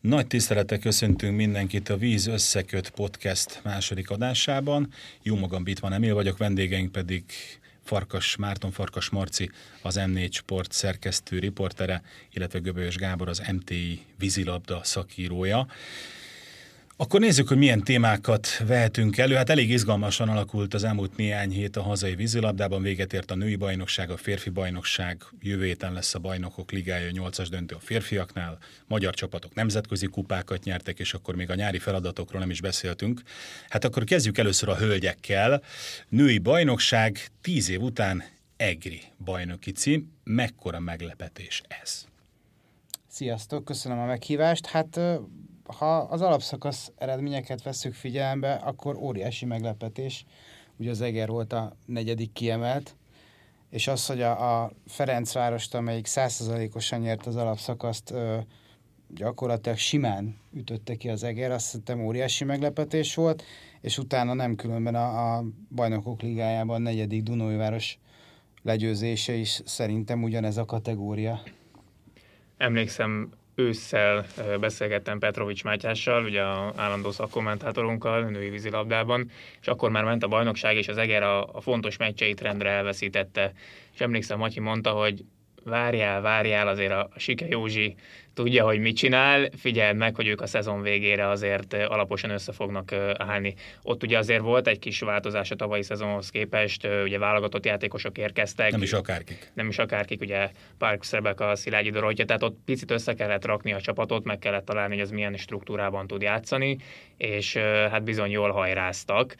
Nagy tisztelettel köszöntünk mindenkit a Víz Összeköt podcast második adásában. Jó magam Bitvan Emil vagyok, vendégeink pedig Farkas Márton Farkas Marci, az M4 Sport szerkesztő riportere, illetve Göbölyös Gábor, az MTI vízilabda szakírója. Akkor nézzük, hogy milyen témákat vehetünk elő. Hát elég izgalmasan alakult az elmúlt néhány hét a hazai vízilabdában. Véget ért a női bajnokság, a férfi bajnokság. Jövő héten lesz a bajnokok ligája, 8-as döntő a férfiaknál. Magyar csapatok nemzetközi kupákat nyertek, és akkor még a nyári feladatokról nem is beszéltünk. Hát akkor kezdjük először a hölgyekkel. Női bajnokság, tíz év után Egri bajnoki cím. Mekkora meglepetés ez? Sziasztok, köszönöm a meghívást. Hát ha az alapszakasz eredményeket veszük figyelembe, akkor óriási meglepetés. Ugye az Eger volt a negyedik kiemelt, és az, hogy a, a Ferencvárost, amelyik százszerzalékosan nyert az alapszakaszt, ö, gyakorlatilag simán ütötte ki az Eger, azt szerintem óriási meglepetés volt, és utána nem különben a, a Bajnokok Ligájában a negyedik Dunóiváros legyőzése is szerintem ugyanez a kategória. Emlékszem, ősszel beszélgettem Petrovics Mátyással, ugye a állandó szakkommentátorunkkal női vízilabdában, és akkor már ment a bajnokság, és az Eger a, a fontos meccseit rendre elveszítette. És emlékszem, Matyi mondta, hogy várjál, várjál, azért a, Sike Józsi tudja, hogy mit csinál, figyeld meg, hogy ők a szezon végére azért alaposan össze fognak állni. Ott ugye azért volt egy kis változás a tavalyi szezonhoz képest, ugye válogatott játékosok érkeztek. Nem is akárkik. Nem is akárkik, ugye Park a Szilágyi Dorottya, tehát ott picit össze kellett rakni a csapatot, meg kellett találni, hogy az milyen struktúrában tud játszani, és hát bizony jól hajráztak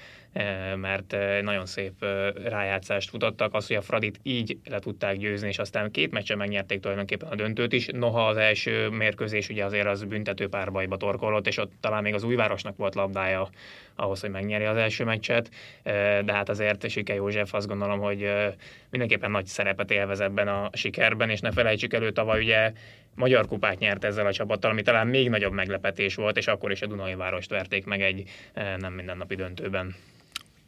mert nagyon szép rájátszást futottak. Az, hogy a Fradit így le tudták győzni, és aztán két meccsen megnyerték tulajdonképpen a döntőt is. Noha az első mérkőzés ugye azért az büntető párbajba torkolott, és ott talán még az újvárosnak volt labdája ahhoz, hogy megnyeri az első meccset, de hát azért Sike József azt gondolom, hogy mindenképpen nagy szerepet élvez ebben a sikerben, és ne felejtsük elő, tavaly ugye Magyar kupát nyert ezzel a csapattal, ami talán még nagyobb meglepetés volt, és akkor is a Dunai Várost verték meg egy nem mindennapi döntőben.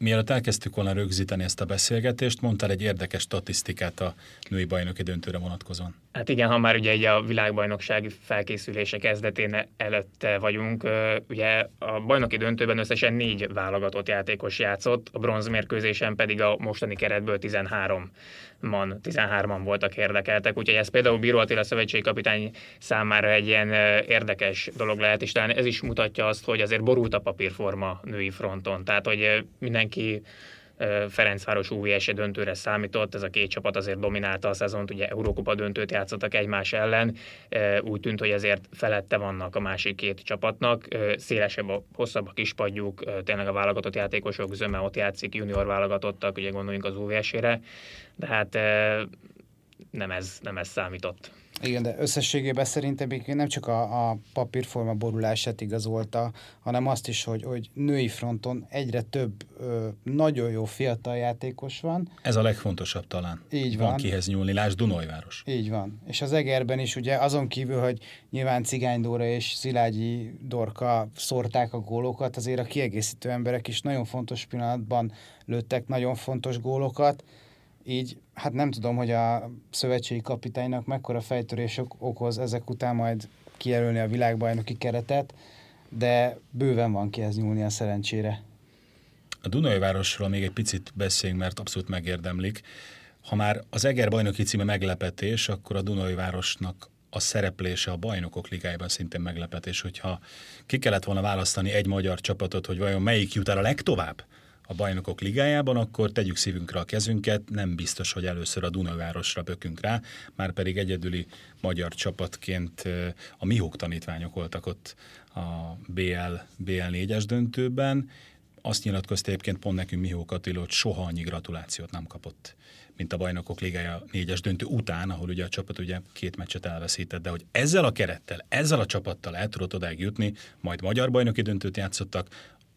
Mielőtt elkezdtük volna rögzíteni ezt a beszélgetést, mondtál egy érdekes statisztikát a női bajnoki döntőre vonatkozóan. Hát igen, ha már ugye egy a világbajnoksági felkészülése kezdetén előtte vagyunk, ugye a bajnoki döntőben összesen négy válogatott játékos játszott, a bronzmérkőzésen pedig a mostani keretből 13 man, 13-an voltak érdekeltek, úgyhogy ez például Bíró Attila szövetségkapitány számára egy ilyen érdekes dolog lehet, és talán ez is mutatja azt, hogy azért borult a papírforma női fronton, tehát hogy mindenki Ferencváros UVS -e döntőre számított, ez a két csapat azért dominálta a szezont, ugye Eurókupa döntőt játszottak egymás ellen, úgy tűnt, hogy ezért felette vannak a másik két csapatnak, szélesebb, a, hosszabb a kispadjuk, tényleg a válogatott játékosok, Zöme ott játszik, junior válogatottak, ugye gondoljunk az UVS-ére, de hát nem ez, nem ez számított. Igen, de összességében szerintem nem csak a, a papírforma borulását igazolta, hanem azt is, hogy, hogy női fronton egyre több ö, nagyon jó fiatal játékos van. Ez a legfontosabb talán. Így van. Van kihez nyúlni, lásd Dunajváros. Így van. És az Egerben is ugye azon kívül, hogy nyilván Cigány Dóra és Szilágyi Dorka szórták a gólokat, azért a kiegészítő emberek is nagyon fontos pillanatban lőttek nagyon fontos gólokat így hát nem tudom, hogy a szövetségi kapitánynak mekkora fejtörés okoz ezek után majd kijelölni a világbajnoki keretet, de bőven van kihez nyúlni a szerencsére. A Dunai Városról még egy picit beszéljünk, mert abszolút megérdemlik. Ha már az Eger bajnoki címe meglepetés, akkor a Dunai Városnak a szereplése a bajnokok ligájában szintén meglepetés, hogyha ki kellett volna választani egy magyar csapatot, hogy vajon melyik jut el a legtovább a bajnokok ligájában, akkor tegyük szívünkre a kezünket, nem biztos, hogy először a Dunavárosra bökünk rá, már pedig egyedüli magyar csapatként a Mihók tanítványok voltak ott a BL, BL 4-es döntőben. Azt nyilatkozta egyébként pont nekünk Mihó Attila, hogy soha annyi gratulációt nem kapott mint a bajnokok ligája négyes döntő után, ahol ugye a csapat ugye két meccset elveszített, de hogy ezzel a kerettel, ezzel a csapattal el tudott odáig jutni, majd magyar bajnoki döntőt játszottak,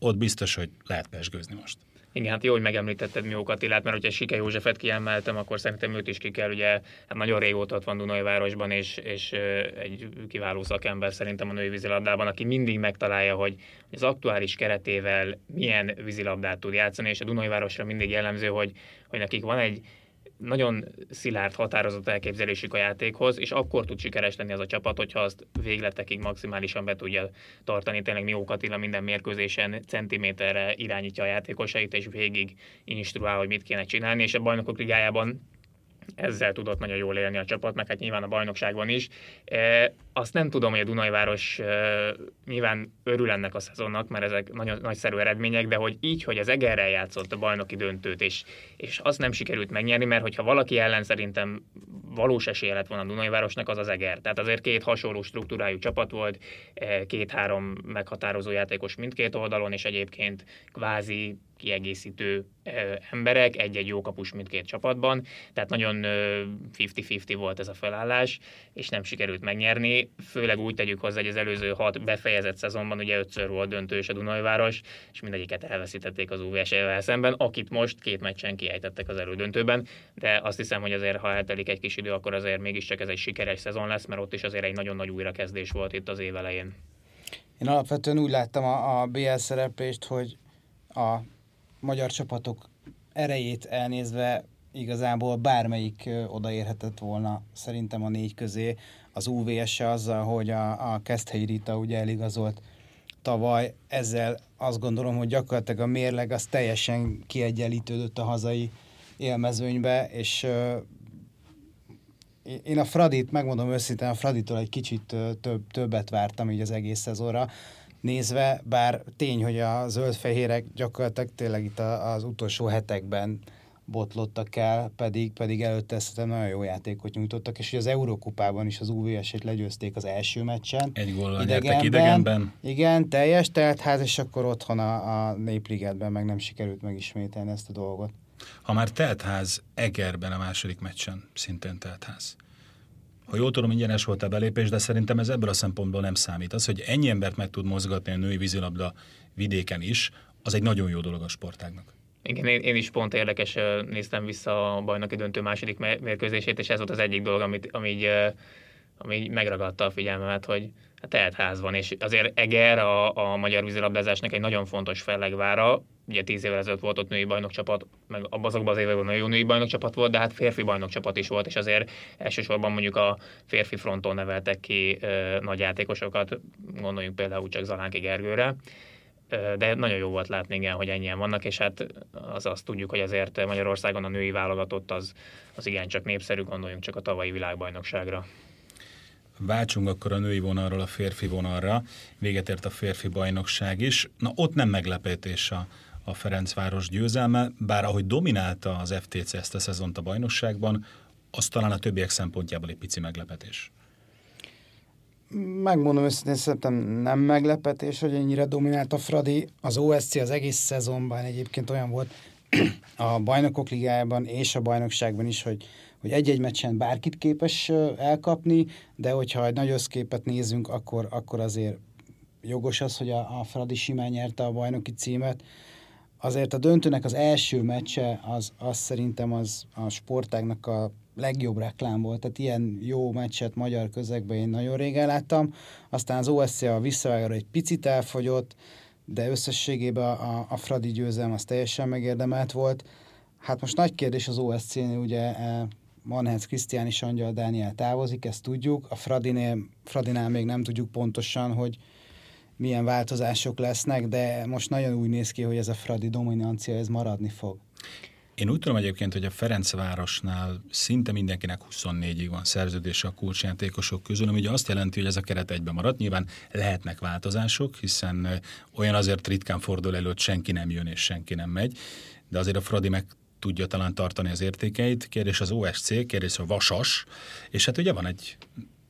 ott biztos, hogy lehet pesgőzni most. Igen, hát jó, hogy megemlítetted Miók Attilát, mert hogyha Sike Józsefet kiemeltem, akkor szerintem őt is ki kell, ugye hát nagyon régóta ott van Dunajvárosban, és, és egy kiváló szakember szerintem a női vízilabdában, aki mindig megtalálja, hogy az aktuális keretével milyen vízilabdát tud játszani, és a Dunajvárosra mindig jellemző, hogy, hogy nekik van egy nagyon szilárd, határozott elképzelésük a játékhoz, és akkor tud sikeres lenni az a csapat, hogyha azt végletekig maximálisan be tudja tartani. Tényleg Mió Attila minden mérkőzésen centiméterre irányítja a játékosait, és végig instruál, hogy mit kéne csinálni, és a bajnokok ligájában ezzel tudott nagyon jól élni a csapat, meg hát nyilván a bajnokságban is. Azt nem tudom, hogy a Dunajváros e, nyilván örül ennek a szezonnak, mert ezek nagyon nagyszerű eredmények, de hogy így, hogy az Egerrel játszott a bajnoki döntőt, és, és azt nem sikerült megnyerni, mert hogyha valaki ellen szerintem valós esélye lett volna a Dunajvárosnak, az az Eger. Tehát azért két hasonló struktúrájú csapat volt, két-három meghatározó játékos mindkét oldalon, és egyébként kvázi kiegészítő emberek, egy-egy jó kapus mindkét csapatban, tehát nagyon 50-50 volt ez a felállás, és nem sikerült megnyerni, főleg úgy tegyük hozzá, hogy az előző hat befejezett szezonban ugye ötször volt döntős a Dunajváros, és mindegyiket elveszítették az UVS-vel szemben, akit most két meccsen kiejtettek az elődöntőben, de azt hiszem, hogy azért, ha eltelik egy kis idő, akkor azért mégiscsak ez egy sikeres szezon lesz, mert ott is azért egy nagyon nagy újrakezdés volt itt az év elején. Én alapvetően úgy láttam a, a BL szereplést, hogy a magyar csapatok erejét elnézve igazából bármelyik odaérhetett volna szerintem a négy közé. Az UVS-e azzal, hogy a, a Keszthelyi Rita ugye eligazolt tavaly, ezzel azt gondolom, hogy gyakorlatilag a mérleg az teljesen kiegyenlítődött a hazai élmezőnybe, és én a Fradit, megmondom őszintén, a Fraditól egy kicsit több, többet vártam így az egész szezonra nézve, bár tény, hogy a zöld-fehérek gyakorlatilag tényleg itt az utolsó hetekben botlottak el, pedig, pedig előtte szerintem nagyon jó játékot nyújtottak, és hogy az Eurókupában is az UVS-et legyőzték az első meccsen. Egy gól idegenben, idegenben. Igen, teljes teltház, és akkor otthon a, a Népligetben meg nem sikerült megismételni ezt a dolgot. Ha már teltház Egerben a második meccsen, szintén teltház. Ha jól tudom, ingyenes volt a belépés, de szerintem ez ebből a szempontból nem számít. Az, hogy ennyi embert meg tud mozgatni a női vízilabda vidéken is, az egy nagyon jó dolog a sportágnak. Igen, én, én is pont érdekes néztem vissza a bajnoki döntő második mérkőzését, és ez volt az egyik dolog, amit, ami, így, ami így megragadta a figyelmemet, hogy hát ház van, és azért Eger a, a magyar vízilabdázásnak egy nagyon fontos fellegvára, ugye tíz évvel ezelőtt volt ott női bajnokcsapat, meg azokban az években nagyon jó női bajnokcsapat volt, de hát férfi bajnokcsapat is volt, és azért elsősorban mondjuk a férfi fronton neveltek ki ö, nagy játékosokat, gondoljunk például csak Zalánki Gergőre, de nagyon jó volt látni, igen, hogy ennyien vannak, és hát az azt tudjuk, hogy azért Magyarországon a női válogatott az, az igencsak népszerű, gondoljunk csak a tavalyi világbajnokságra. Váltsunk akkor a női vonalról a férfi vonalra. Véget ért a férfi bajnokság is. Na ott nem meglepetés a, a Ferencváros győzelme, bár ahogy dominálta az FTC ezt a szezont a bajnokságban, az talán a többiek szempontjából egy pici meglepetés. Megmondom őszintén, szerintem nem meglepetés, hogy ennyire dominált a Fradi. Az OSC az egész szezonban egyébként olyan volt a bajnokok ligájában és a bajnokságban is, hogy hogy egy-egy meccsen bárkit képes elkapni, de hogyha egy nagy összképet nézünk, akkor, akkor azért jogos az, hogy a, a Fradi simán nyerte a bajnoki címet. Azért a döntőnek az első meccse, az, az szerintem az a sportágnak a legjobb reklám volt, tehát ilyen jó meccset magyar közegben én nagyon régen láttam. Aztán az OSC a visszavágára egy picit elfogyott, de összességében a, a Fradi győzelem az teljesen megérdemelt volt. Hát most nagy kérdés az OSC-nél ugye Manhez Krisztián és Angyal Dániel távozik, ezt tudjuk. A Fradinél, Fradinál még nem tudjuk pontosan, hogy milyen változások lesznek, de most nagyon úgy néz ki, hogy ez a Fradi dominancia, ez maradni fog. Én úgy tudom egyébként, hogy a Ferencvárosnál szinte mindenkinek 24-ig van szerződése a kulcsjátékosok közül, ami ugye azt jelenti, hogy ez a keret egybe marad. Nyilván lehetnek változások, hiszen olyan azért ritkán fordul elő, hogy senki nem jön és senki nem megy, de azért a Fradi meg tudja talán tartani az értékeit. Kérdés az OSC, kérdés a Vasas, és hát ugye van egy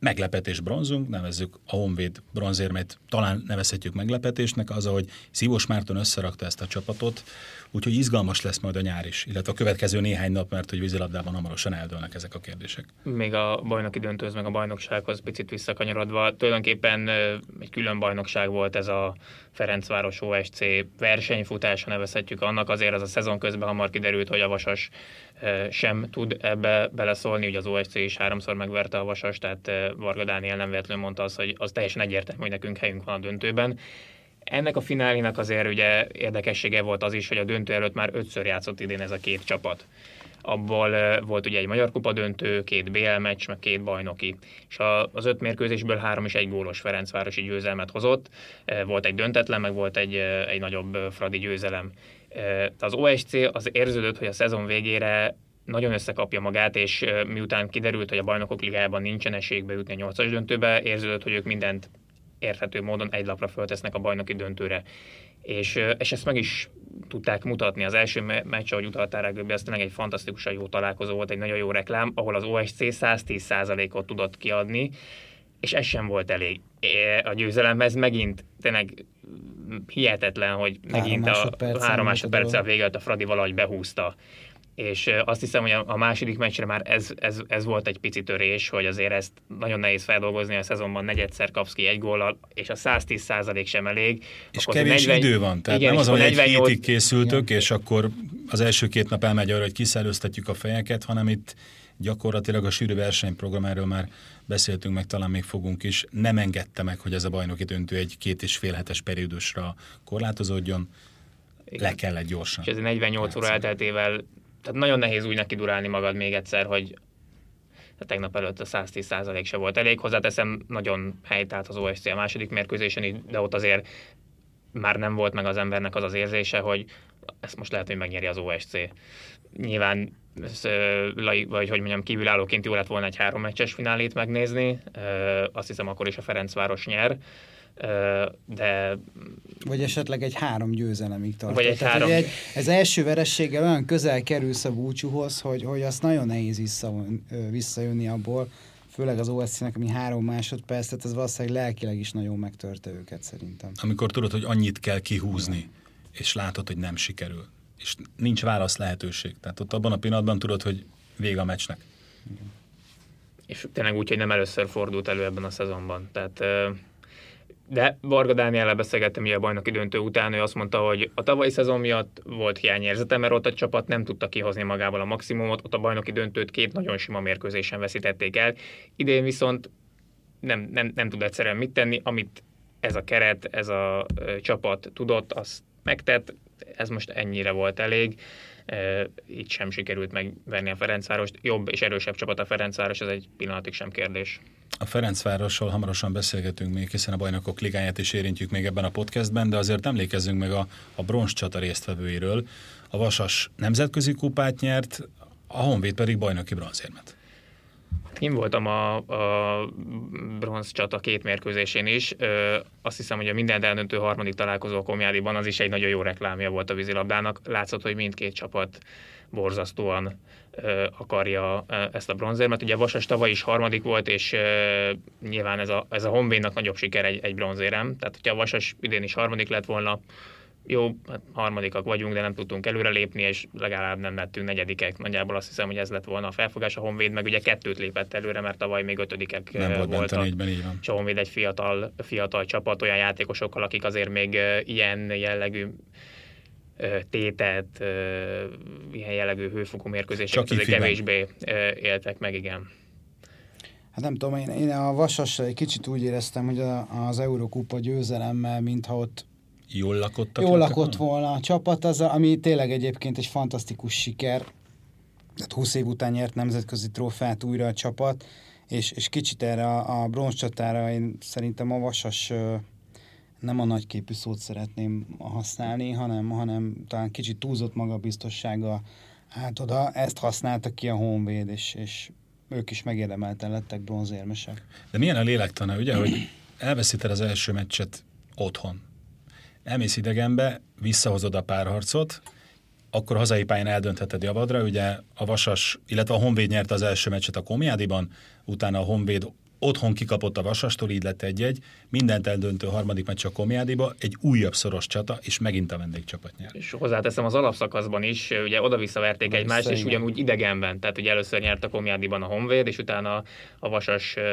meglepetés bronzunk, nevezzük a Honvéd bronzérmét, talán nevezhetjük meglepetésnek, az, hogy Szívós Márton összerakta ezt a csapatot, úgyhogy izgalmas lesz majd a nyár is, illetve a következő néhány nap, mert hogy vízilabdában hamarosan eldőlnek ezek a kérdések. Még a bajnoki döntőz, meg a bajnoksághoz picit visszakanyarodva, tulajdonképpen egy külön bajnokság volt ez a Ferencváros OSC versenyfutása nevezhetjük annak, azért az a szezon közben hamar kiderült, hogy a Vasas sem tud ebbe beleszólni, ugye az OSC is háromszor megverte a Vasas, tehát Varga Dániel nem véletlenül mondta azt, hogy az teljesen egyértelmű, hogy nekünk helyünk van a döntőben. Ennek a finálinak azért ugye érdekessége volt az is, hogy a döntő előtt már ötször játszott idén ez a két csapat. abból volt ugye egy Magyar Kupa döntő, két BL meccs, meg két bajnoki. És az öt mérkőzésből három is egy gólos Ferencvárosi győzelmet hozott. Volt egy döntetlen, meg volt egy, egy nagyobb Fradi győzelem. Az OSC az érződött, hogy a szezon végére nagyon összekapja magát, és miután kiderült, hogy a bajnokok ligájában nincsen esélybe jutni a nyolcas döntőbe, érződött, hogy ők mindent érthető módon egy lapra föltesznek a bajnoki döntőre. És, és ezt meg is tudták mutatni. Az első meccs, ahogy utaltál rá, Göbbi, az tényleg egy fantasztikusan jó találkozó volt, egy nagyon jó reklám, ahol az OSC 110%-ot tudott kiadni, és ez sem volt elég. A győzelemhez megint tényleg hihetetlen, hogy megint három a három másodperccel a vége a Fradi valahogy behúzta és azt hiszem, hogy a második meccsre már ez, ez, ez volt egy pici törés, hogy azért ezt nagyon nehéz feldolgozni a szezonban, negyedszer kapsz ki egy góllal, és a 110 százalék sem elég. És kevés 40, idő van, tehát igen, nem az, hogy 48... egy hétig készültök, igen. és akkor az első két nap elmegy arra, hogy kiszellőztetjük a fejeket, hanem itt gyakorlatilag a sűrű versenyprogram, erről már beszéltünk meg, talán még fogunk is, nem engedte meg, hogy ez a bajnoki döntő egy két és fél hetes periódusra korlátozódjon, igen. le kellett gyorsan. És ez 48 óra elteltével tehát nagyon nehéz úgy neki durálni magad még egyszer, hogy a tegnap előtt a 110 százalék se volt elég. Hozzáteszem, nagyon helytált az OSC a második mérkőzésen, de ott azért már nem volt meg az embernek az az érzése, hogy ezt most lehet, hogy megnyeri az OSC. Nyilván vagy hogy mondjam, kívülállóként jó lett volna egy három meccses finálét megnézni. Azt hiszem, akkor is a Ferencváros nyer de... Vagy esetleg egy három győzelemig tart. Vagy egy Tehát, három... Egy, ez első verességgel olyan közel kerülsz a búcsúhoz, hogy, hogy azt nagyon nehéz vissza, visszajönni abból, főleg az OSC-nek, ami három másodperc, tehát ez valószínűleg lelkileg is nagyon megtörte őket szerintem. Amikor tudod, hogy annyit kell kihúzni, Igen. és látod, hogy nem sikerül, és nincs válasz lehetőség. Tehát ott abban a pillanatban tudod, hogy vége a meccsnek. És tényleg úgy, hogy nem először fordult elő ebben a szezonban. Tehát de Varga Dániellel beszélgettem a bajnoki döntő után, ő azt mondta, hogy a tavalyi szezon miatt volt hiányérzete, mert ott a csapat nem tudta kihozni magával a maximumot, ott a bajnoki döntőt két nagyon sima mérkőzésen veszítették el. Idén viszont nem, nem, nem tud egyszerűen mit tenni, amit ez a keret, ez a csapat tudott, azt megtett, ez most ennyire volt elég. Itt sem sikerült megvenni a Ferencvárost. Jobb és erősebb csapat a Ferencváros, ez egy pillanatig sem kérdés. A Ferencvárosról hamarosan beszélgetünk még, hiszen a bajnokok ligáját is érintjük még ebben a podcastben, de azért emlékezzünk meg a, a bronz csata résztvevőiről. A Vasas nemzetközi kupát nyert, a Honvéd pedig bajnoki bronzérmet. Én voltam a, a bronz csata két mérkőzésén is. Ö, azt hiszem, hogy a minden eldöntő harmadik találkozó Komjádiban az is egy nagyon jó reklámja volt a vízilabdának. Látszott, hogy mindkét csapat borzasztóan ö, akarja ö, ezt a bronzérmet. Ugye Vasas tavaly is harmadik volt, és ö, nyilván ez a, ez a Honvédnak nagyobb siker egy, egy bronzérem. Tehát, hogyha a Vasas idén is harmadik lett volna, jó, hát harmadikak vagyunk, de nem tudtunk előrelépni, és legalább nem lettünk negyedikek. Nagyjából azt hiszem, hogy ez lett volna a felfogás. A Honvéd meg ugye kettőt lépett előre, mert tavaly még ötödikek nem volt voltak. A négyben, így van. És a Honvéd egy fiatal, fiatal csapat, olyan játékosokkal, akik azért még ilyen jellegű tétet, ilyen jellegű hőfokú mérkőzéseket azért kevésbé éltek meg, igen. Hát nem tudom, én, én a Vasas egy kicsit úgy éreztem, hogy az Eurokupa győzelemmel, mintha ott Jól lakott Jól lakott volna a csapat, az, ami tényleg egyébként egy fantasztikus siker. Tehát 20 év után nyert nemzetközi trófát újra a csapat, és, és kicsit erre a, a bronzcsatára én szerintem a Vasas nem a nagyképű szót szeretném használni, hanem, hanem talán kicsit túlzott magabiztossága hát oda, ezt használta ki a Honvéd, és, és ők is megérdemelten lettek bronzérmesek. De milyen a lélektana, ugye, hogy elveszíted az első meccset otthon, elmész idegenbe, visszahozod a párharcot, akkor hazai pályán eldöntheted javadra, ugye a Vasas, illetve a Honvéd nyerte az első meccset a Komjádiban, utána a Honvéd otthon kikapott a Vasastól, így lett egy-egy, mindent eldöntő harmadik meccs a Komjádiba, egy újabb szoros csata, és megint a vendégcsapat nyer. És hozzáteszem az alapszakaszban is, ugye oda-visszaverték egymást, és ugyanúgy idegenben, tehát ugye először nyert a Komjádiban a Honvéd, és utána a Vasas uh,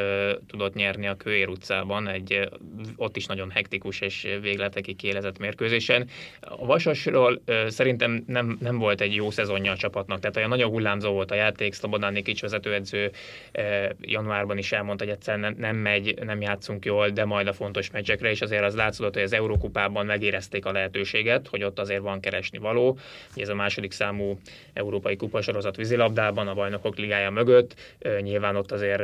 tudott nyerni a Kőér utcában, egy uh, ott is nagyon hektikus és végletekig kiélezett mérkőzésen. A Vasasról uh, szerintem nem, nem volt egy jó szezonja a csapatnak, tehát olyan nagyon hullámzó volt a játék, Szlobodán Nikics vezetőedző januárban is elmondta, hogy egyszerűen nem megy, nem játszunk jól, de majd a fontos meccsekre, és azért az látszódott, hogy az Eurókupában megérezték a lehetőséget, hogy ott azért van keresni való. Ez a második számú európai kupasorozat vízilabdában, a bajnokok ligája mögött. Nyilván ott azért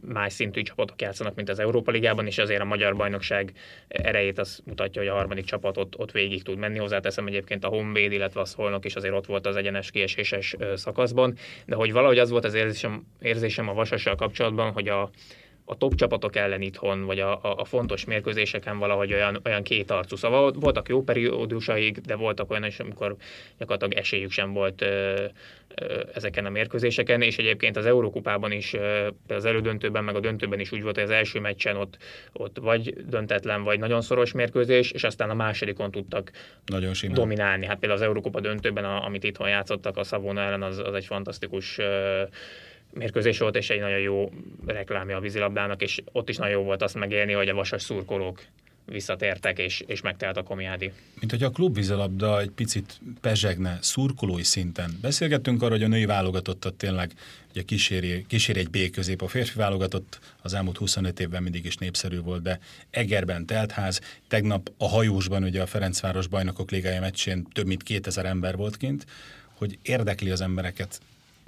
más szintű csapatok játszanak, mint az Európa Ligában, és azért a magyar bajnokság erejét az mutatja, hogy a harmadik csapat ott, ott végig tud menni. Hozzáteszem egyébként a Honvéd, illetve a Szolnok is azért ott volt az egyenes kieséses szakaszban, de hogy valahogy az volt az érzésem, érzésem a Vasassal kapcsolatban, hogy a, a top csapatok ellen itthon, vagy a, a, a fontos mérkőzéseken valahogy olyan, olyan kétarcú. Szóval voltak jó periódusaik, de voltak olyan is, amikor gyakorlatilag esélyük sem volt ö, ö, ezeken a mérkőzéseken, és egyébként az Eurókupában is, ö, az elődöntőben, meg a döntőben is úgy volt, hogy az első meccsen ott, ott vagy döntetlen, vagy nagyon szoros mérkőzés, és aztán a másodikon tudtak nagyon dominálni. Hát például az Eurókupa döntőben, a, amit itthon játszottak a Savona ellen, az, az egy fantasztikus ö, mérkőzés volt, és egy nagyon jó reklámja a vízilabdának, és ott is nagyon jó volt azt megélni, hogy a vasas szurkolók visszatértek, és, és megtelt a komiádi. Mint hogy a klubvízilabda egy picit pezsegne szurkolói szinten. Beszélgettünk arról, hogy a női válogatottat tényleg ugye kíséri, kíséri egy B közép. A férfi válogatott az elmúlt 25 évben mindig is népszerű volt, de Egerben teltház, tegnap a hajósban ugye a Ferencváros bajnokok ligája meccsén több mint 2000 ember volt kint, hogy érdekli az embereket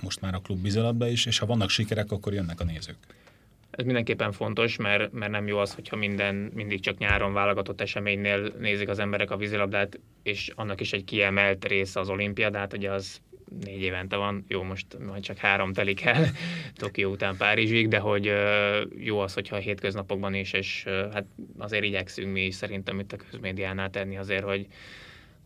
most már a klub bizalabba is, és ha vannak sikerek, akkor jönnek a nézők. Ez mindenképpen fontos, mert, mert nem jó az, hogyha minden mindig csak nyáron válogatott eseménynél nézik az emberek a vízilabdát, és annak is egy kiemelt része az olimpiadát, ugye az négy évente van, jó, most majd csak három telik el Tokió után Párizsig, de hogy jó az, hogyha a hétköznapokban is, és hát azért igyekszünk mi is szerintem itt a közmédiánál tenni azért, hogy,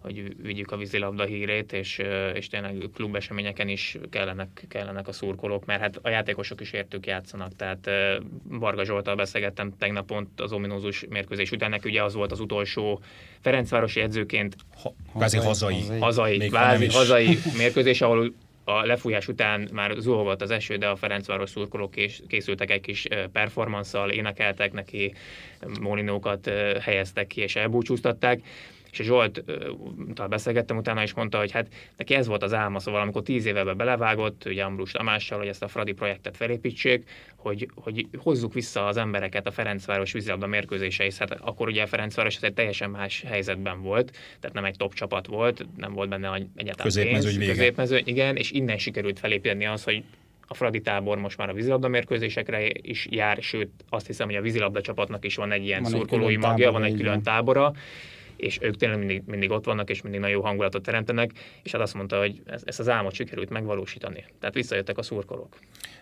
hogy vigyük a vízilabda hírét, és, és tényleg klubeseményeken is kellenek, kellenek a szurkolók, mert hát a játékosok is értük játszanak, tehát Varga Zsoltal beszélgettem tegnap pont az ominózus mérkőzés után, neki ugye az volt az utolsó Ferencvárosi edzőként. Ha, hazai, hazai, hazai, hazai, hazai mérkőzés, ahol a lefújás után már zuhogott az eső, de a Ferencváros szurkolók készültek egy kis performanszal, énekeltek neki, molinókat helyeztek ki és elbúcsúztatták és a Zsolt, talán beszélgettem utána, is mondta, hogy hát neki ez volt az álma, szóval amikor tíz éve belevágott, ugye Ambrus Tamással, hogy ezt a Fradi projektet felépítsék, hogy, hogy hozzuk vissza az embereket a Ferencváros vízilabda mérkőzéseihez. Hát akkor ugye a Ferencváros egy teljesen más helyzetben volt, tehát nem egy top csapat volt, nem volt benne egyáltalán középmezőny pénz, középmezőny, igen, és innen sikerült felépíteni az, hogy a Fradi tábor most már a vízilabda mérkőzésekre is jár, sőt azt hiszem, hogy a vízilabda csapatnak is van egy ilyen van szurkolói magja, van egy külön tábora, és ők tényleg mindig, mindig ott vannak, és mindig nagyon jó hangulatot teremtenek, és hát azt mondta, hogy ezt az álmot sikerült megvalósítani. Tehát visszajöttek a szurkolók.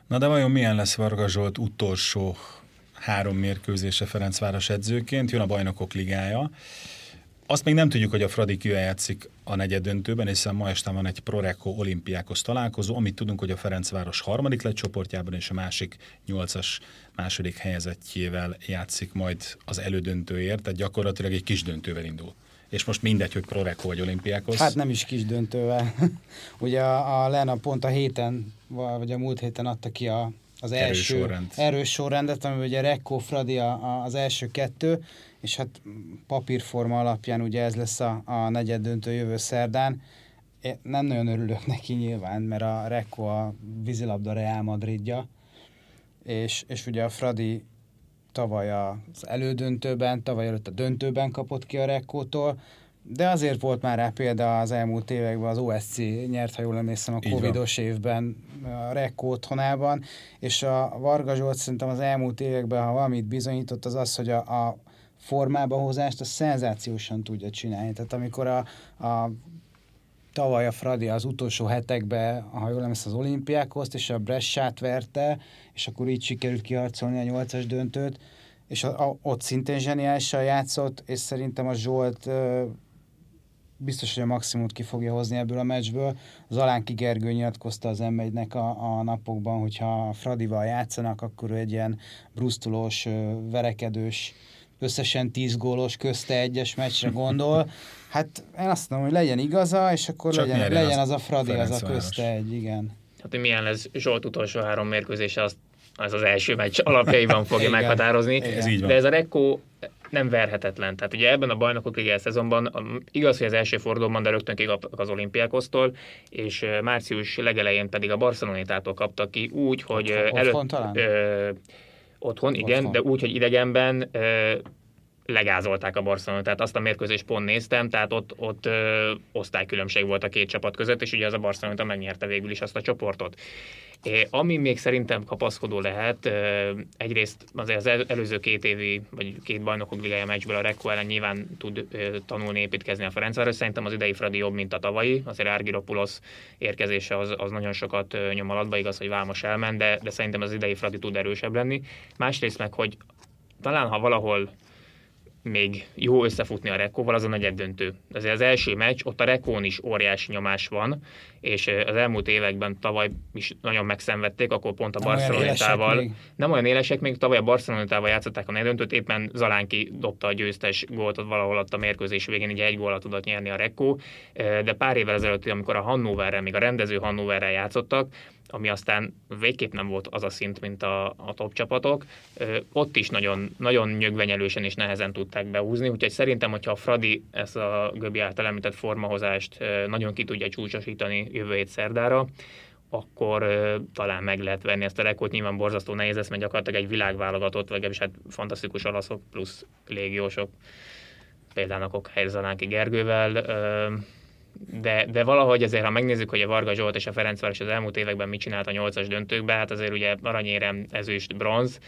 Na de vajon milyen lesz Varga Zsolt utolsó három mérkőzése Ferencváros edzőként? Jön a Bajnokok Ligája. Azt még nem tudjuk, hogy a Fradi kivel játszik a negyed döntőben, hiszen ma este van egy Proreco olimpiákos találkozó, amit tudunk, hogy a Ferencváros harmadik lett csoportjában, és a másik nyolcas második helyezettjével játszik majd az elődöntőért, tehát gyakorlatilag egy kis döntővel indul. És most mindegy, hogy Proreco vagy olimpiákos. Hát nem is kis döntővel. Ugye a, a Lena pont a héten, vagy a múlt héten adta ki a, az erős első sorrend. erős sorrendet, amiben ugye Rekko, Fradi a, a, az első kettő, és hát papírforma alapján ugye ez lesz a, a negyed döntő jövő szerdán. Én nem nagyon örülök neki nyilván, mert a Rekko a vízilabda Real Madridja, és, és ugye a Fradi tavaly az elődöntőben, tavaly előtt a döntőben kapott ki a Rekkótól, de azért volt már rá példa az elmúlt években, az OSC nyert, ha jól emlékszem, a Covidos évben a Rekko otthonában, és a Varga Zsolt szerintem az elmúlt években, ha valamit bizonyított, az az, hogy a, a formába hozást a szenzációsan tudja csinálni. Tehát amikor a, a tavaly a Fradi az utolsó hetekben, ha jól emlékszem, az olimpiákhoz, és a Bressát verte, és akkor így sikerült kiharcolni a nyolcas döntőt, és a, a, ott szintén zseniálisan játszott, és szerintem a Zsolt biztos, hogy a maximumot ki fogja hozni ebből a meccsből. Az Alánki Gergő nyilatkozta az m a, a napokban, hogyha Fradival játszanak, akkor ő egy ilyen brusztulós, verekedős, összesen 10 gólos közte egyes meccsre gondol. Hát én azt mondom, hogy legyen igaza, és akkor legyen, legyen az, az a Fradi, az a közte egy, igen. Hát, hogy milyen lesz Zsolt utolsó három mérkőzése, azt az az első meccs alapjaiban fogja meghatározni. Ez így van. De ez a Rekko nem verhetetlen. Tehát ugye ebben a bajnokok ligája szezonban igaz, hogy az első fordulóban, de rögtön kikaptak az olimpiákosztól, és március legelején pedig a Barcelonitától kaptak ki úgy, hogy előtt, Otthon, igen, Otthon. de úgy, hogy idegenben legázolták a Barcelona, tehát azt a mérkőzést pont néztem, tehát ott, ott ö, osztálykülönbség volt a két csapat között, és ugye az a Barcelona megnyerte végül is azt a csoportot. É, ami még szerintem kapaszkodó lehet, ö, egyrészt azért az előző két évi, vagy két bajnokok ligája meccsből a Rekko ellen nyilván tud ö, tanulni, építkezni a Ferencváros. Szerintem az idei Fradi jobb, mint a tavalyi. Azért Argiropulos érkezése az, az nagyon sokat ö, nyom alatba, igaz, hogy Vámos elment, de, de szerintem az idei Fradi tud erősebb lenni. Másrészt meg, hogy talán ha valahol még jó összefutni a Rekóval, az a negyed döntő. Azért az első meccs, ott a Rekón is óriási nyomás van, és az elmúlt években tavaly is nagyon megszenvedték, akkor pont a Barcelonátával. Nem olyan élesek még, tavaly a Barcelonátával játszották a negyedöntőt, éppen Zalánki dobta a győztes gólt, valahol ott a mérkőzés végén, ugye egy gólat tudott nyerni a Rekó, de pár évvel ezelőtt, amikor a Hannoverrel, még a rendező Hannoverrel játszottak, ami aztán végképp nem volt az a szint, mint a, a top csapatok. Ott is nagyon, nagyon nyögvenyelősen és nehezen tudták behúzni, úgyhogy szerintem, hogyha a Fradi ezt a Göbi által említett formahozást nagyon ki tudja csúcsosítani jövő hét szerdára, akkor talán meg lehet venni ezt a rekord. Nyilván borzasztó nehéz lesz, mert gyakorlatilag egy világválogatott, vagy legalábbis hát fantasztikus olaszok plusz légiósok, például a Helyzalánki Gergővel. De, de valahogy azért, ha megnézzük, hogy a Varga Zsolt és a Ferencváros az elmúlt években mit csinált a nyolcas döntőkben, hát azért ugye aranyérem, ezüst, bronz,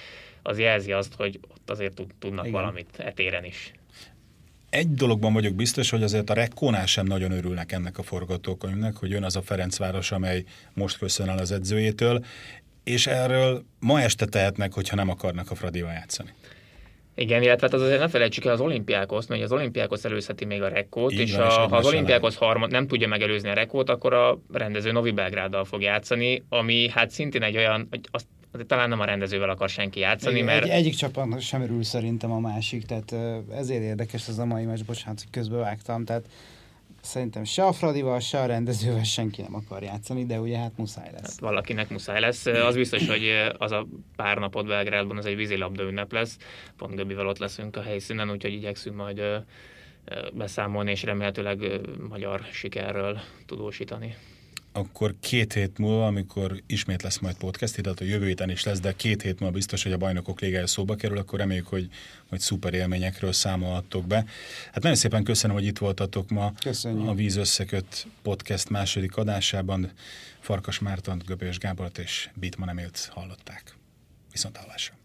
az jelzi azt, hogy ott azért tudnak Igen. valamit etéren is. Egy dologban vagyok biztos, hogy azért a Rekkónál sem nagyon örülnek ennek a forgatókönyvnek, hogy jön az a Ferencváros, amely most köszön el az edzőjétől, és erről ma este tehetnek, hogyha nem akarnak a Fradival játszani. Igen, illetve hát az azért ne felejtsük el az olimpiákoszt, mert az olimpiákos előzheti még a rekót, és a, ha az olimpiákos harmad nem tudja megelőzni a rekót, akkor a rendező Novi Belgráddal fog játszani, ami hát szintén egy olyan, hogy azt talán nem a rendezővel akar senki játszani, egy, mert... Egy, egyik csapatnak sem örül szerintem a másik, tehát ezért érdekes ez a mai meccs, bocsánat, hogy közbevágtam, tehát Szerintem se a Fradival, se a rendezővel senki nem akar játszani, de ugye hát muszáj lesz. Hát valakinek muszáj lesz. Az biztos, hogy az a pár napot Belgrádban az egy vízilabda ünnep lesz. Pont Göbivel ott leszünk a helyszínen, úgyhogy igyekszünk majd beszámolni, és remélhetőleg magyar sikerről tudósítani akkor két hét múlva, amikor ismét lesz majd podcast, tehát a jövő héten is lesz, de két hét múlva biztos, hogy a bajnokok ligája szóba kerül, akkor reméljük, hogy, hogy szuper élményekről számolhattok be. Hát nagyon szépen köszönöm, hogy itt voltatok ma Köszönjük. a Víz Összeköt podcast második adásában. Farkas Márton, Göbös Gábort és Bitman Emilt hallották. Viszont hallásra.